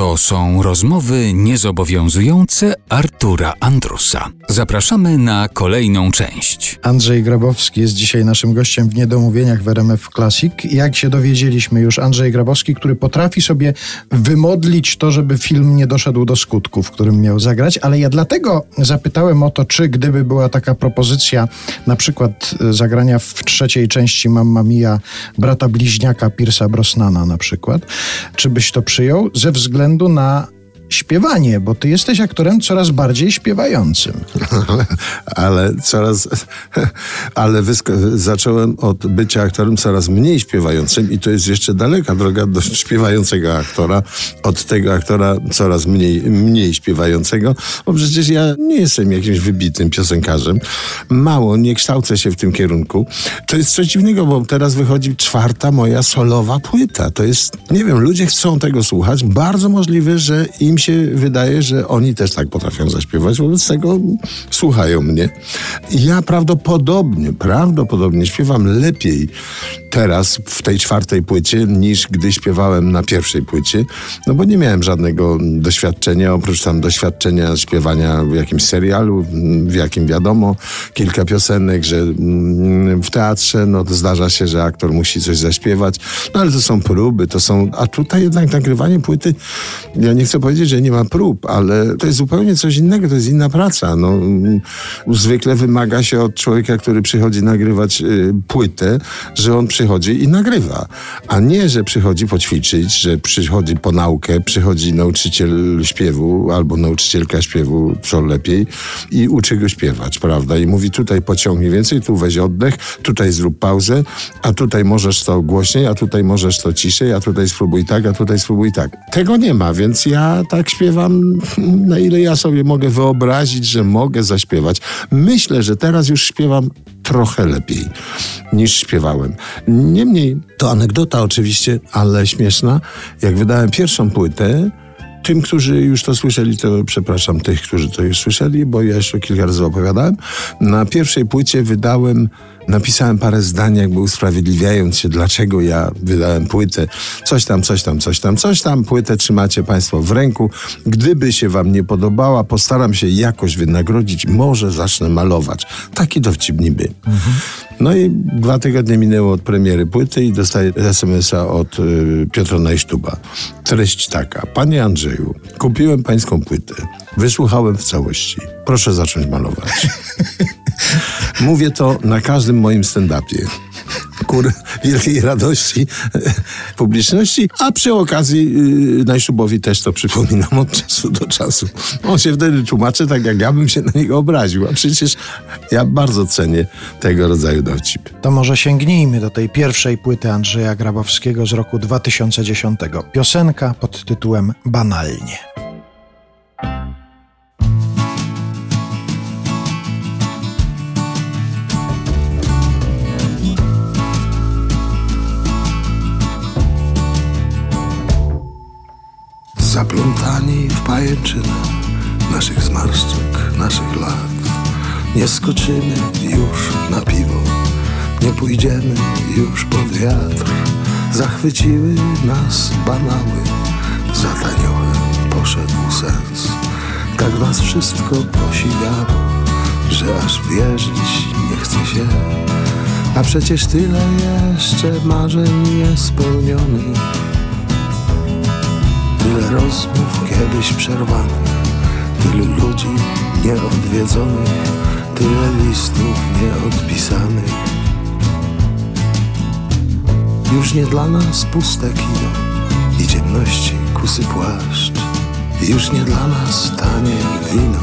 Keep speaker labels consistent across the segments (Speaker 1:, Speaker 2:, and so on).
Speaker 1: To są rozmowy niezobowiązujące Artura Andrusa. Zapraszamy na kolejną część.
Speaker 2: Andrzej Grabowski jest dzisiaj naszym gościem w Niedomówieniach w RMF Classic. Jak się dowiedzieliśmy już, Andrzej Grabowski, który potrafi sobie wymodlić to, żeby film nie doszedł do skutku, w którym miał zagrać, ale ja dlatego zapytałem o to, czy gdyby była taka propozycja na przykład e, zagrania w trzeciej części Mamma Mia brata bliźniaka Piersa Brosnana na przykład, czy byś to przyjął ze względu względu na śpiewanie, bo ty jesteś aktorem coraz bardziej śpiewającym.
Speaker 3: ale, coraz, ale zacząłem od bycia aktorem coraz mniej śpiewającym i to jest jeszcze daleka droga do śpiewającego aktora, od tego aktora coraz mniej, mniej śpiewającego, bo przecież ja nie jestem jakimś wybitnym piosenkarzem. Mało, nie kształcę się w tym kierunku. To jest coś bo teraz wychodzi czwarta moja solowa płyta. To jest, nie wiem, ludzie chcą tego słuchać. Bardzo możliwe, że im się wydaje, że oni też tak potrafią zaśpiewać, wobec tego słuchają mnie. Ja prawdopodobnie, prawdopodobnie śpiewam lepiej teraz w tej czwartej płycie niż gdy śpiewałem na pierwszej płycie, no bo nie miałem żadnego doświadczenia, oprócz tam doświadczenia śpiewania w jakimś serialu, w jakim wiadomo, kilka piosenek, że w teatrze, no to zdarza się, że aktor musi coś zaśpiewać, no ale to są próby, to są, a tutaj jednak nagrywanie płyty, ja nie chcę powiedzieć, że nie ma prób, ale to jest zupełnie coś innego, to jest inna praca, no zwykle wymaga się od człowieka, który przychodzi nagrywać y, płytę, że on przychodzi i nagrywa, a nie, że przychodzi poćwiczyć, że przychodzi po naukę, przychodzi nauczyciel śpiewu albo nauczycielka śpiewu, co lepiej, i uczy go śpiewać, prawda? I mówi tutaj pociągnij więcej, tu weź oddech, tutaj zrób pauzę, a tutaj możesz to głośniej, a tutaj możesz to ciszej, a tutaj spróbuj tak, a tutaj spróbuj tak. Tego nie ma, więc ja tak śpiewam, na ile ja sobie mogę wyobrazić, że mogę zaśpiewać. Myślę, że teraz już śpiewam trochę lepiej niż śpiewałem. Niemniej, to anegdota oczywiście, ale śmieszna. Jak wydałem pierwszą płytę, tym, którzy już to słyszeli, to przepraszam tych, którzy to już słyszeli, bo ja jeszcze kilka razy opowiadałem. Na pierwszej płycie wydałem napisałem parę zdań, jakby usprawiedliwiając się, dlaczego ja wydałem płytę. Coś tam, coś tam, coś tam, coś tam. Płytę trzymacie Państwo w ręku. Gdyby się Wam nie podobała, postaram się jakoś wynagrodzić. Może zacznę malować. Taki dowcip niby. Mhm. No i dwa tygodnie minęło od premiery płyty i dostaję SMS-a od y, Piotra Najsztuba. Treść taka. Panie Andrzeju, kupiłem pańską płytę. Wysłuchałem w całości. Proszę zacząć malować. Mówię to na każdym moim stand-upie. Kur wielkiej radości publiczności, a przy okazji yy, Najszubowi też to przypominam od czasu do czasu. On się wtedy tłumaczy tak, jak ja bym się na niego obraził, a przecież ja bardzo cenię tego rodzaju dowcip.
Speaker 2: To może sięgnijmy do tej pierwszej płyty Andrzeja Grabowskiego z roku 2010. Piosenka pod tytułem Banalnie.
Speaker 4: Zaplątani w pajęczynę naszych zmarszczek, naszych lat. Nie skoczymy już na piwo, nie pójdziemy już pod wiatr. Zachwyciły nas banały, za taniochem poszedł sens. Tak was wszystko posiwiało, że aż wierzyć nie chce się. A przecież tyle jeszcze marzeń niespełnionych rozmów kiedyś przerwanych, tylu ludzi nieodwiedzonych, tyle listów nieodpisanych. Już nie dla nas puste kino i ciemności kusy płaszcz. Już nie dla nas tanie wino,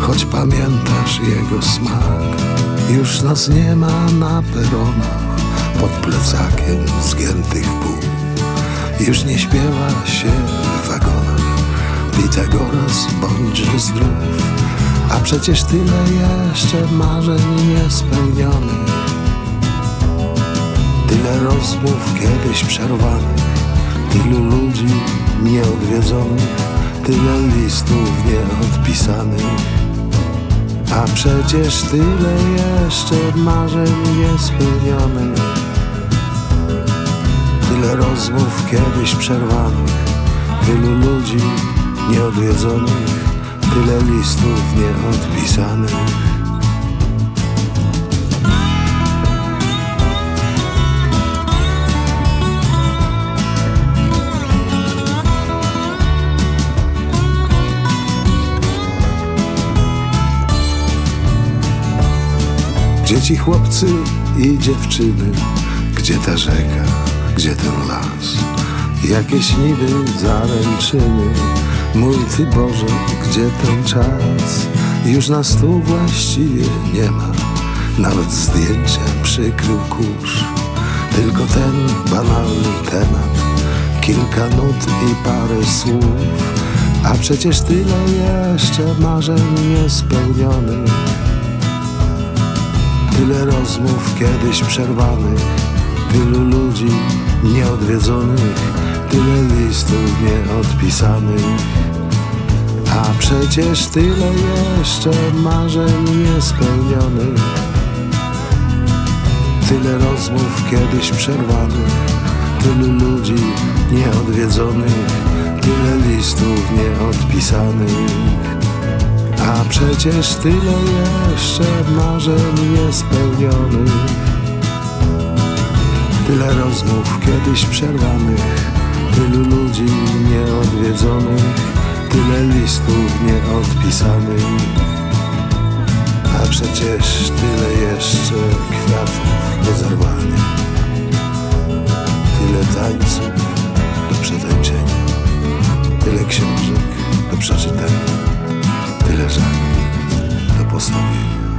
Speaker 4: choć pamiętasz jego smak. Już nas nie ma na peronach, pod plecakiem zgiętych pół. Już nie śpiewa się w wagonach Pitagoras bądźże zdrów. A przecież tyle jeszcze marzeń niespełnionych Tyle rozmów kiedyś przerwanych. Tylu ludzi nieodwiedzonych. Tyle listów nieodpisanych. A przecież tyle jeszcze marzeń niespełnionych Tyle rozmów kiedyś przerwanych
Speaker 3: ludzi nieodwiedzonych, tyle listów nieodpisanych. Dzieci, chłopcy i dziewczyny, gdzie ta rzeka, gdzie ten las? Jakieś niby zaręczyny, mój Ty Boże, gdzie ten czas? Już nas tu właściwie nie ma, nawet zdjęcia przykrył kurz. Tylko ten banalny temat, kilka nut i parę słów, a przecież tyle jeszcze marzeń niespełnionych. Tyle rozmów kiedyś przerwanych, tylu ludzi nieodwiedzonych, tyle listów nieodpisanych. A przecież tyle jeszcze marzeń niespełnionych. Tyle rozmów kiedyś przerwanych, tylu ludzi nieodwiedzonych, tyle listów nieodpisanych. A przecież tyle jeszcze marzeń niespełnionych Tyle rozmów kiedyś przerwanych Tylu ludzi nieodwiedzonych Tyle listów nieodpisanych. A przecież tyle jeszcze kwiatów do zerwania Tyle tańców do przetańczenia Tyle książek do przeczytania Tyle żali do postawienia